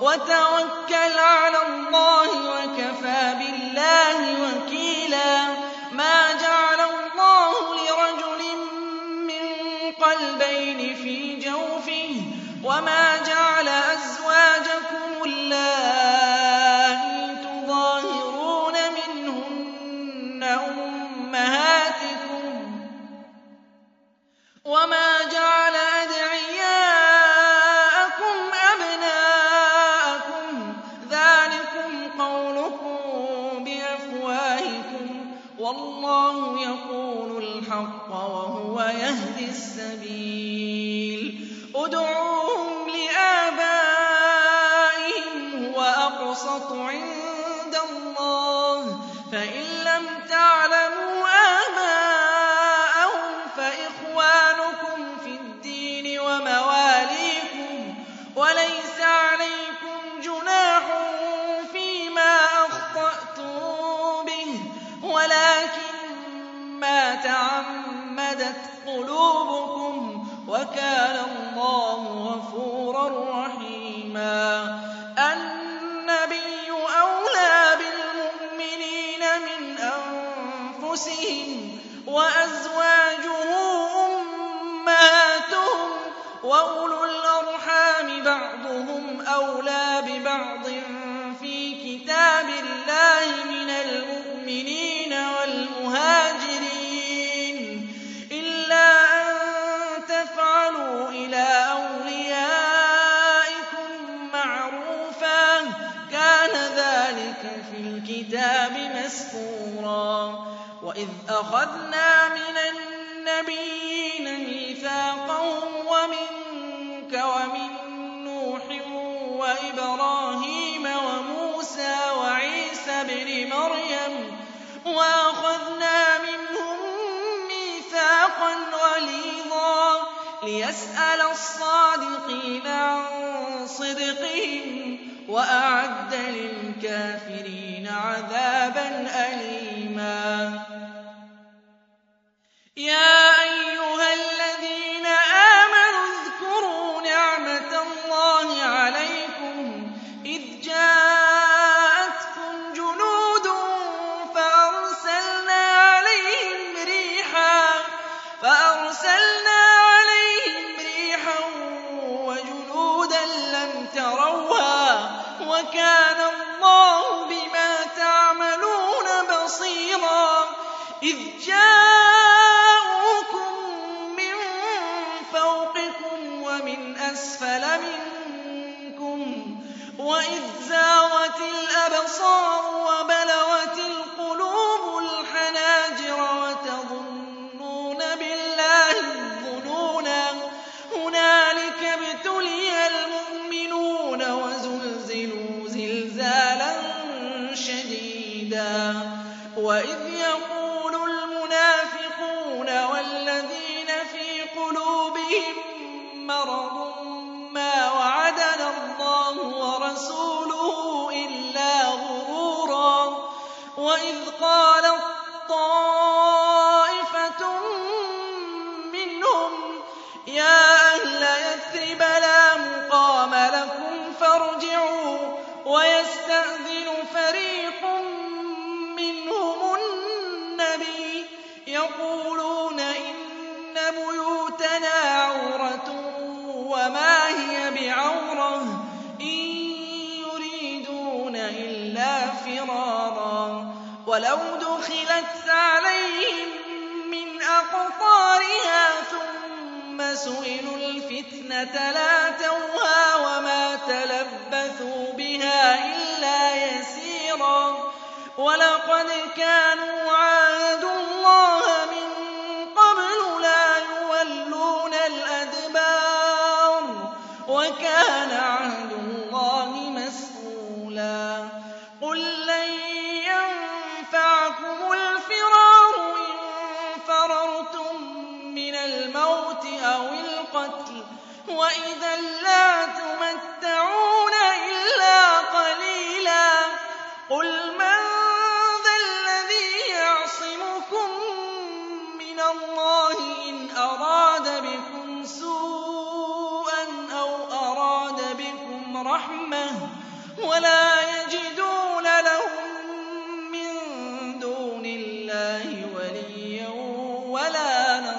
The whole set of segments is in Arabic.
وتوكل على الله وكفى بالله وكيلا ما جعل الله لرجل من قلبين في جوفه وما ما تعمدت قلوبكم وكان الله غفورا رحيما. النبي أولى بالمؤمنين من أنفسهم وأزواجه وإذ أخذنا من النبيين ميثاقهم ومنك ومن نوح وإبراهيم وموسى وعيسى ابن مريم وأخذنا منهم ميثاقا غليظا ليسأل الصادقين عن صدقهم وأعد للكافرين عذابا أليما وكان الله بما تعملون بصيرا. إذ جاءوكم الفتنة لاتوها وما تلبثوا بها إلا يسيرا. ولقد كانوا عاهدوا الله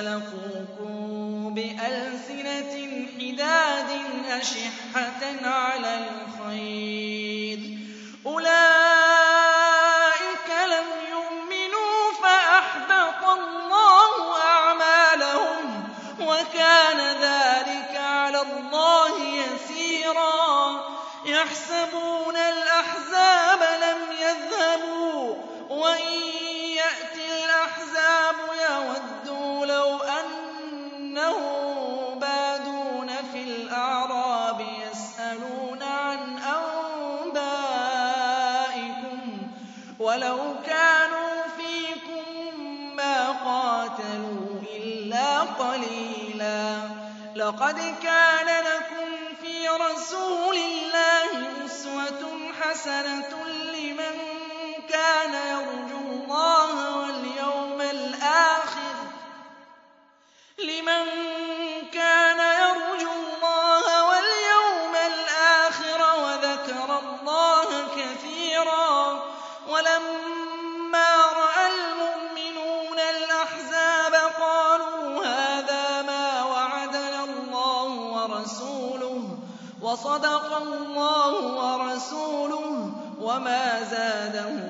سَلَقُوكُم بِأَلْسِنَةٍ حِدَادٍ أَشِحَّةً عَلَى الْخَيْرِ. أُولَٰئِكَ لَمْ يُؤْمِنُوا فَأَحْبَطَ اللَّهُ أَعْمَالَهُمْ ۚ وَكَانَ ذَٰلِكَ عَلَى اللَّهِ يَسِيرًا. يَحْسَبُونَ الْأَحْزَابَ لَمْ يَذْهَبُوا ۖ وَإِن لَّقَدْ كَانَ لَكُمْ فِي رَسُولِ اللَّهِ أُسْوَةٌ حَسَنَةٌ لِّمَن كَانَ يَرْجُو اللَّهَ وَالْيَوْمَ الْآخِرَ. وَصَدَقَ اللَّهُ وَرَسُولُهُ ۚ وَمَا زَادَهُمْ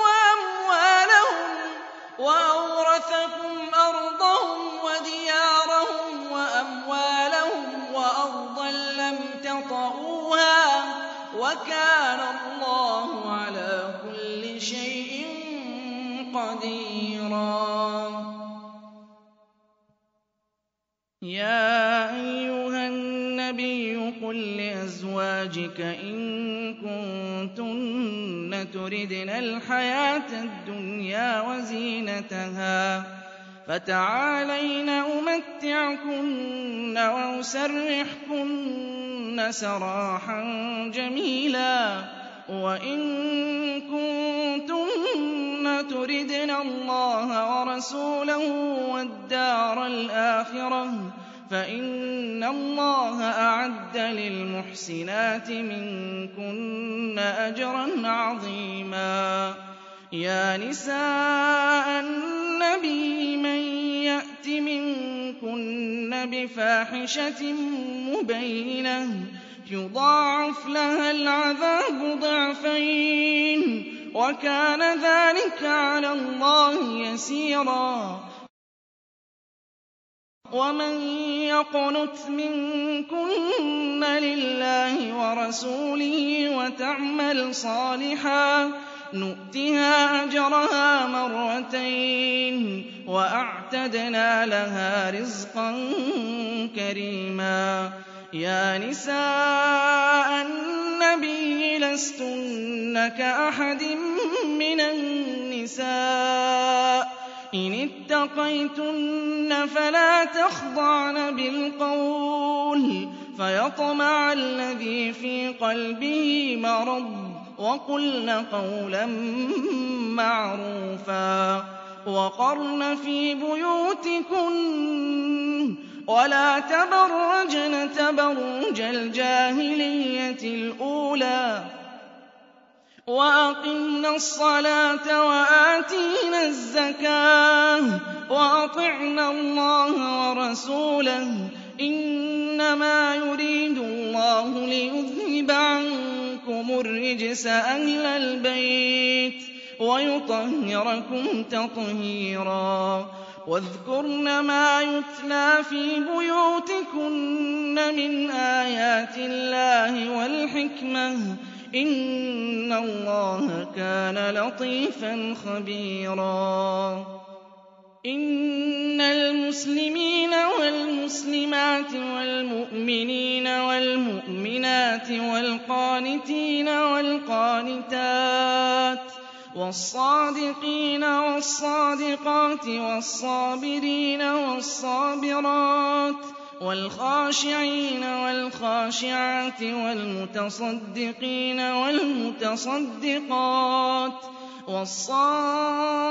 وَكَانَ اللَّهُ عَلَىٰ كُلِّ شَيْءٍ قَدِيرًا. يَا أَيُّهَا النَّبِيُّ قُل لِّأَزْوَاجِكَ إِن كُنتُنَّ تُرِدْنَ الْحَيَاةَ الدُّنْيَا وَزِينَتَهَا فَتَعَالَيْنَ أُمَتِّعْكُنَّ وَأُسَرِّحْكُنَّ سَرَاحًا جَمِيلًا ۚ. وَإِن كُنتُنَّ تُرِدْنَ اللَّهَ وَرَسُولَهُ وَالدَّارَ الْآخِرَةَ فَإِنَّ اللَّهَ أَعَدَّ لِلْمُحْسِنَاتِ مِنكُنَّ أَجْرًا عَظِيمًا. يَا نِسَاءَ النَّبِيِّ مَن يَأْتِ مِنكُنَّ بِفَاحِشَةٍ مُّبَيِّنَةٍ يُضَاعَفْ لَهَا الْعَذَابُ ضِعْفَيْنِ وَكَانَ ذَٰلِكَ عَلَى اللَّهِ يَسِيرًا وَمَن يَقْنُتْ مِنكُنَّ لِلَّهِ وَرَسُولِهِ وَتَعْمَلْ صَالِحًا نُؤْتِهَا أَجْرَهَا مَرَّتَيْنِ وَأَعْتَدْنَا لَهَا رِزْقًا كَرِيمًا. يَا نِسَاءَ النَّبِيِّ لَسْتُنَّ كَأَحَدٍ مِّنَ النِّسَاءِ. إِنِ اتَّقَيْتُنَّ فَلَا تَخْضَعْنَ بِالْقَوْلِ فَيَطْمَعَ الَّذِي فِي قَلْبِهِ مَرَضٌ. وَقُلْنَ قَوْلًا مَّعْرُوفًا وَقَرْنَ فِي بُيُوتِكُنَّ وَلَا تَبَرَّجْنَ تَبَرُّجَ الْجَاهِلِيَّةِ الْأُولَىٰ وَأَقِمْنَ الصَّلَاةَ وَآتِينَ الزَّكَاةَ وَأَطِعْنَ اللَّهَ وَرَسُولَهُ ۚ إِنَّمَا يُرِيدُ اللَّهُ لِيُذْهِبَ عَنكُمُ الرِّجْسَ أَهْلَ الْبَيْتِ وَيُطَهِّرَكُمْ تَطْهِيرًا. وَاذْكُرْنَ مَا يُتْلَىٰ فِي بُيُوتِكُنَّ مِنْ آيَاتِ اللَّهِ وَالْحِكْمَةِ ۚ. إِنَّ اللَّهَ كَانَ لَطِيفًا خَبِيرًا. إِنَّ الْمُسْلِمِينَ وَالْمُسْلِمَاتِ وَالْمُؤْمِنِينَ وَالْمُؤْمِنَاتِ وَالْقَانِتِينَ وَالْقَانِتَاتِ وَالصَّادِقِينَ وَالصَّادِقَاتِ وَالصَّابِرِينَ وَالصَّابِرَاتِ وَالْخَاشِعِينَ وَالْخَاشِعَاتِ وَالْمُتَصَدِّقِينَ وَالْمُتَصَدِّقَاتِ وَالصَّائِمِينَ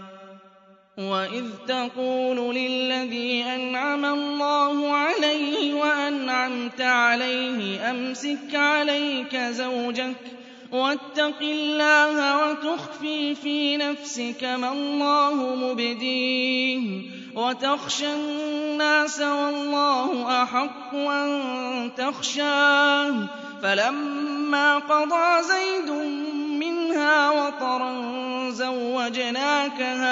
وَإِذْ تَقُولُ لِلَّذِي أَنْعَمَ اللَّهُ عَلَيْهِ وَأَنْعَمْتَ عَلَيْهِ أَمْسِكْ عَلَيْكَ زَوْجَكَ وَاتَّقِ اللَّهَ وَتُخْفِي فِي نَفْسِكَ مَا اللَّهُ مُبْدِيهِ وَتَخْشَى النَّاسَ وَاللَّهُ أَحَقُّ أَن تَخْشَاهُ فَلَمَّا قَضَىٰ زَيْدٌ مِّنْهَا وَطَرًا زَوَّجْنَاكَهَا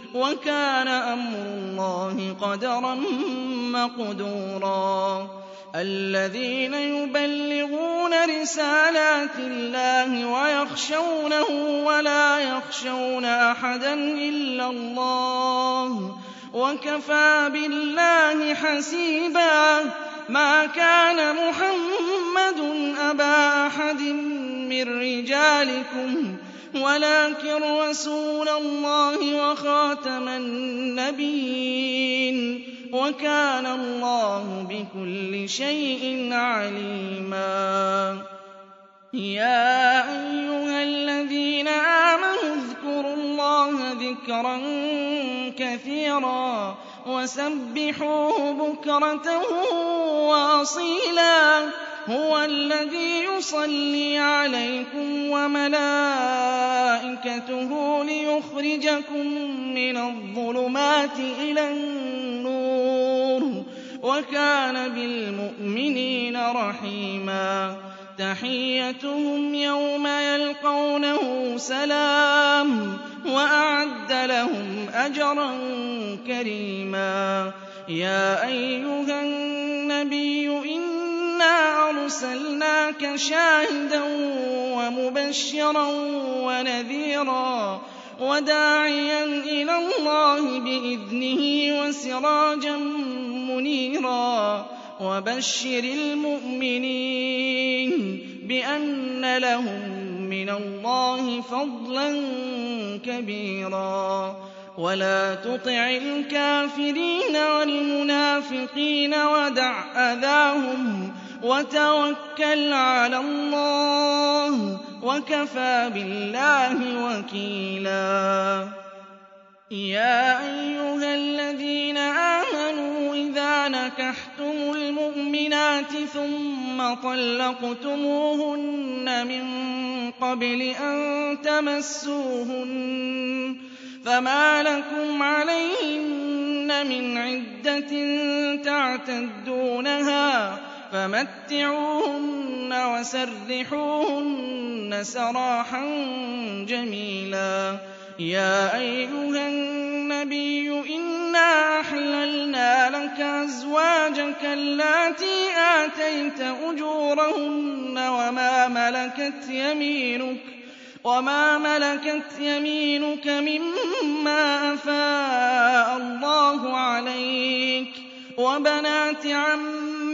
وَكَانَ أَمْرُ اللَّهِ قَدَرًا مَّقْدُورًا. الَّذِينَ يُبَلِّغُونَ رِسَالَاتِ اللَّهِ وَيَخْشَوْنَهُ وَلَا يَخْشَوْنَ أَحَدًا إِلَّا اللَّهَ وَكَفَىٰ بِاللَّهِ حَسِيبًا. مَا كَانَ مُحَمَّدٌ أَبَا أَحَدٍ مِّن رِّجَالِكُمْ وَلَٰكِن رَّسُولَ اللَّهِ وَخَاتَمَ النَّبِيِّينَ وَكَانَ اللَّهُ بِكُلِّ شَيْءٍ عَلِيمًا. يَا أَيُّهَا الَّذِينَ آمَنُوا اذْكُرُوا اللَّهَ ذِكْرًا كَثِيرًا وَسَبِّحُوهُ بُكْرَةً وَأَصِيلًا. هُوَ الَّذِي يُصَلِّي عَلَيْكُمْ وَمَلَائِكَتُهُ لِيُخْرِجَكُم مِّنَ الظُّلُمَاتِ إِلَى النُّورِ ۚ وَكَانَ بِالْمُؤْمِنِينَ رَحِيمًا تَحِيَّتُهُمْ يَوْمَ يَلْقَوْنَهُ سَلَامٌ ۚ وَأَعَدَّ لَهُمْ أَجْرًا كَرِيمًا يَا أَيُّهَا النَّبِيُّ إِنَّا أَرْسَلْنَاكَ شَاهِدًا وَمُبَشِّرًا وَنَذِيرًا وَدَاعِيًا إِلَى اللَّهِ بِإِذْنِهِ وَسِرَاجًا مُّنِيرًا وَبَشِّرِ الْمُؤْمِنِينَ بِأَنَّ لَهُم مِّنَ اللَّهِ فَضْلًا كَبِيرًا وَلَا تُطِعِ الْكَافِرِينَ وَالْمُنَافِقِينَ وَدَعْ أَذَاهُمْ وَتَوَكَّلْ عَلَى اللَّهِ ۚ وَكَفَىٰ بِاللَّهِ وَكِيلًا. يَا أَيُّهَا الَّذِينَ آمَنُوا إِذَا نَكَحْتُمُ الْمُؤْمِنَاتِ ثُمَّ طَلَّقْتُمُوهُنَّ مِن قَبْلِ أَن تَمَسُّوهُنَّ فَمَا لَكُمْ عَلَيْهِنَّ مِنْ عِدَّةٍ تَعْتَدُّونَهَا فَمَتِّعُوهُنَّ وَسَرِّحُوهُنَّ سَرَاحًا جَمِيلًا. يَا أَيُّهَا النَّبِيُّ إِنَّا أَحْلَلْنَا لَكَ أَزْوَاجَكَ اللَّاتِي آتَيْتَ أُجُورَهُنَّ وَمَا مَلَكَتْ يَمِينُكَ وما ملكت يمينك مما أفاء الله عليك. وبنات عمك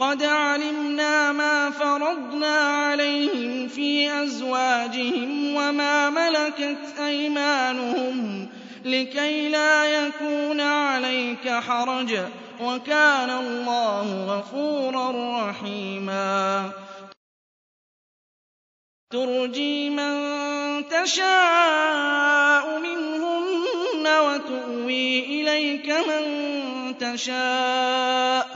قد علمنا ما فرضنا عليهم في أزواجهم وما ملكت أيمانهم لكي لا يكون عليك حرج وكان الله غفورا رحيما تُرْجِي مَن تَشَاءُ مِنْهُنَّ وَتُؤْوِي إِلَيْكَ مَن تَشَاءُ ۖ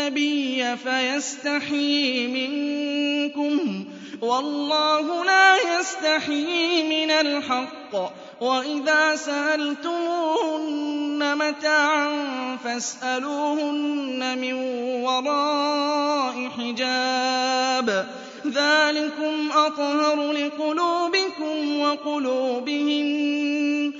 النَّبِيَّ فَيَسْتَحْيِي مِنكُمْ ۖ وَاللَّهُ لَا يَسْتَحْيِي مِنَ الْحَقِّ ۚ وَإِذَا سَأَلْتُمُوهُنَّ مَتَاعًا فَاسْأَلُوهُنَّ مِن وَرَاءِ حِجَابٍ ذَٰلِكُمْ أَطْهَرُ لِقُلُوبِكُمْ وَقُلُوبِهِنَّ ۚ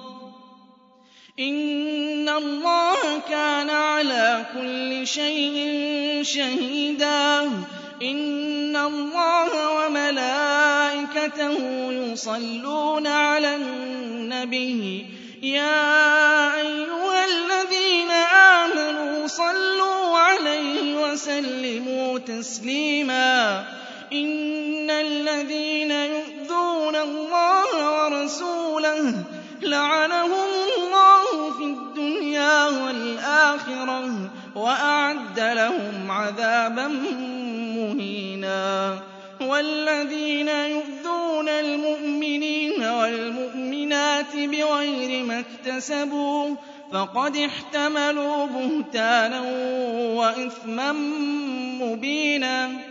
إِنَّ اللَّهَ كَانَ عَلَىٰ كُلِّ شَيْءٍ شَهِيدًا. إِنَّ اللَّهَ وَمَلَائِكَتَهُ يُصَلُّونَ عَلَى النَّبِيِّ. يَا أَيُّهَا الَّذِينَ آمَنُوا صَلُّوا عَلَيْهِ وَسَلِّمُوا تَسْلِيمًا. إِنَّ الَّذِينَ يُؤْذُونَ اللَّهَ وَرَسُولَهُ لَعَنَهُمُ اللَّهُ الدُّنْيَا وَالْآخِرَةِ وَأَعَدَّ لَهُمْ عَذَابًا مُّهِينًا. وَالَّذِينَ يُؤْذُونَ الْمُؤْمِنِينَ وَالْمُؤْمِنَاتِ بِغَيْرِ مَا اكْتَسَبُوا فَقَدِ احْتَمَلُوا بُهْتَانًا وَإِثْمًا مُّبِينًا.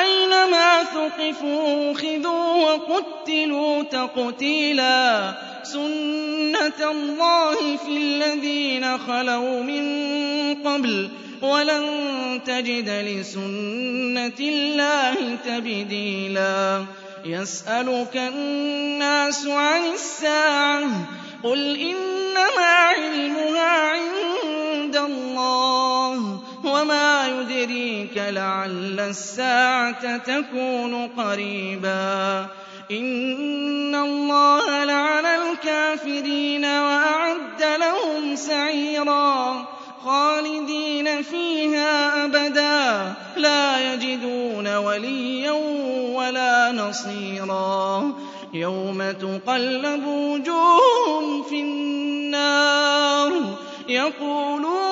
أينما ثقفوا أخذوا وقتلوا تقتيلا سنة الله في الذين خلوا من قبل ولن تجد لسنة الله تبديلا يسألك الناس عن الساعة قل إنما علمها عند الله وما يدريك لعل الساعة تكون قريبا. إن الله لعن الكافرين وأعد لهم سعيرا. خالدين فيها أبدا. لا يجدون وليا ولا نصيرا. يوم تقلب وجوههم في النار. يقولون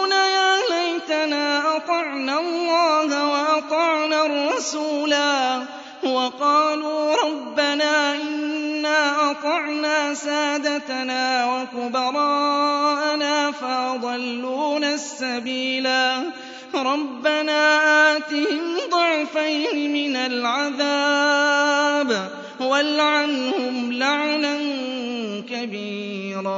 ليتنا أطعنا الله وأطعنا الرسولا وقالوا ربنا إنا أطعنا سادتنا وكبراءنا فأضلونا السبيلا ربنا آتهم ضعفين من العذاب والعنهم لعنا كبيرا.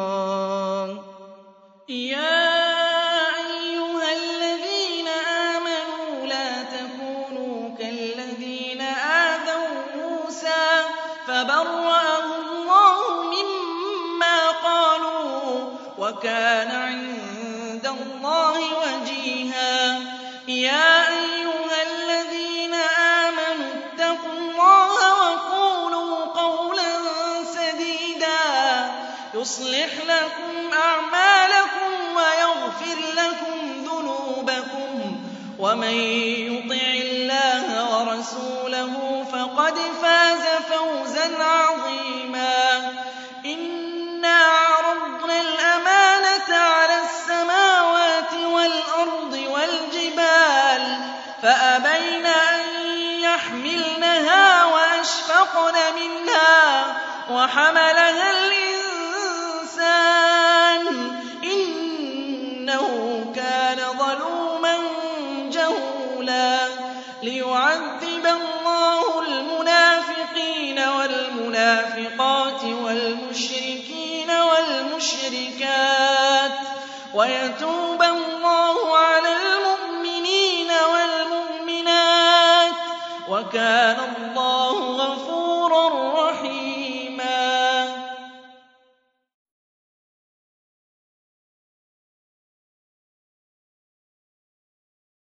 وكان عند الله وجيها. يا أيها الذين آمنوا اتقوا الله وقولوا قولا سديدا. يصلح لكم أعمالكم ويغفر لكم ذنوبكم. ومن يطع الله ورسوله فقد فاز فوزا عظيما فأبين أن يحملنها وأشفقن منها وحملها الإنسان الله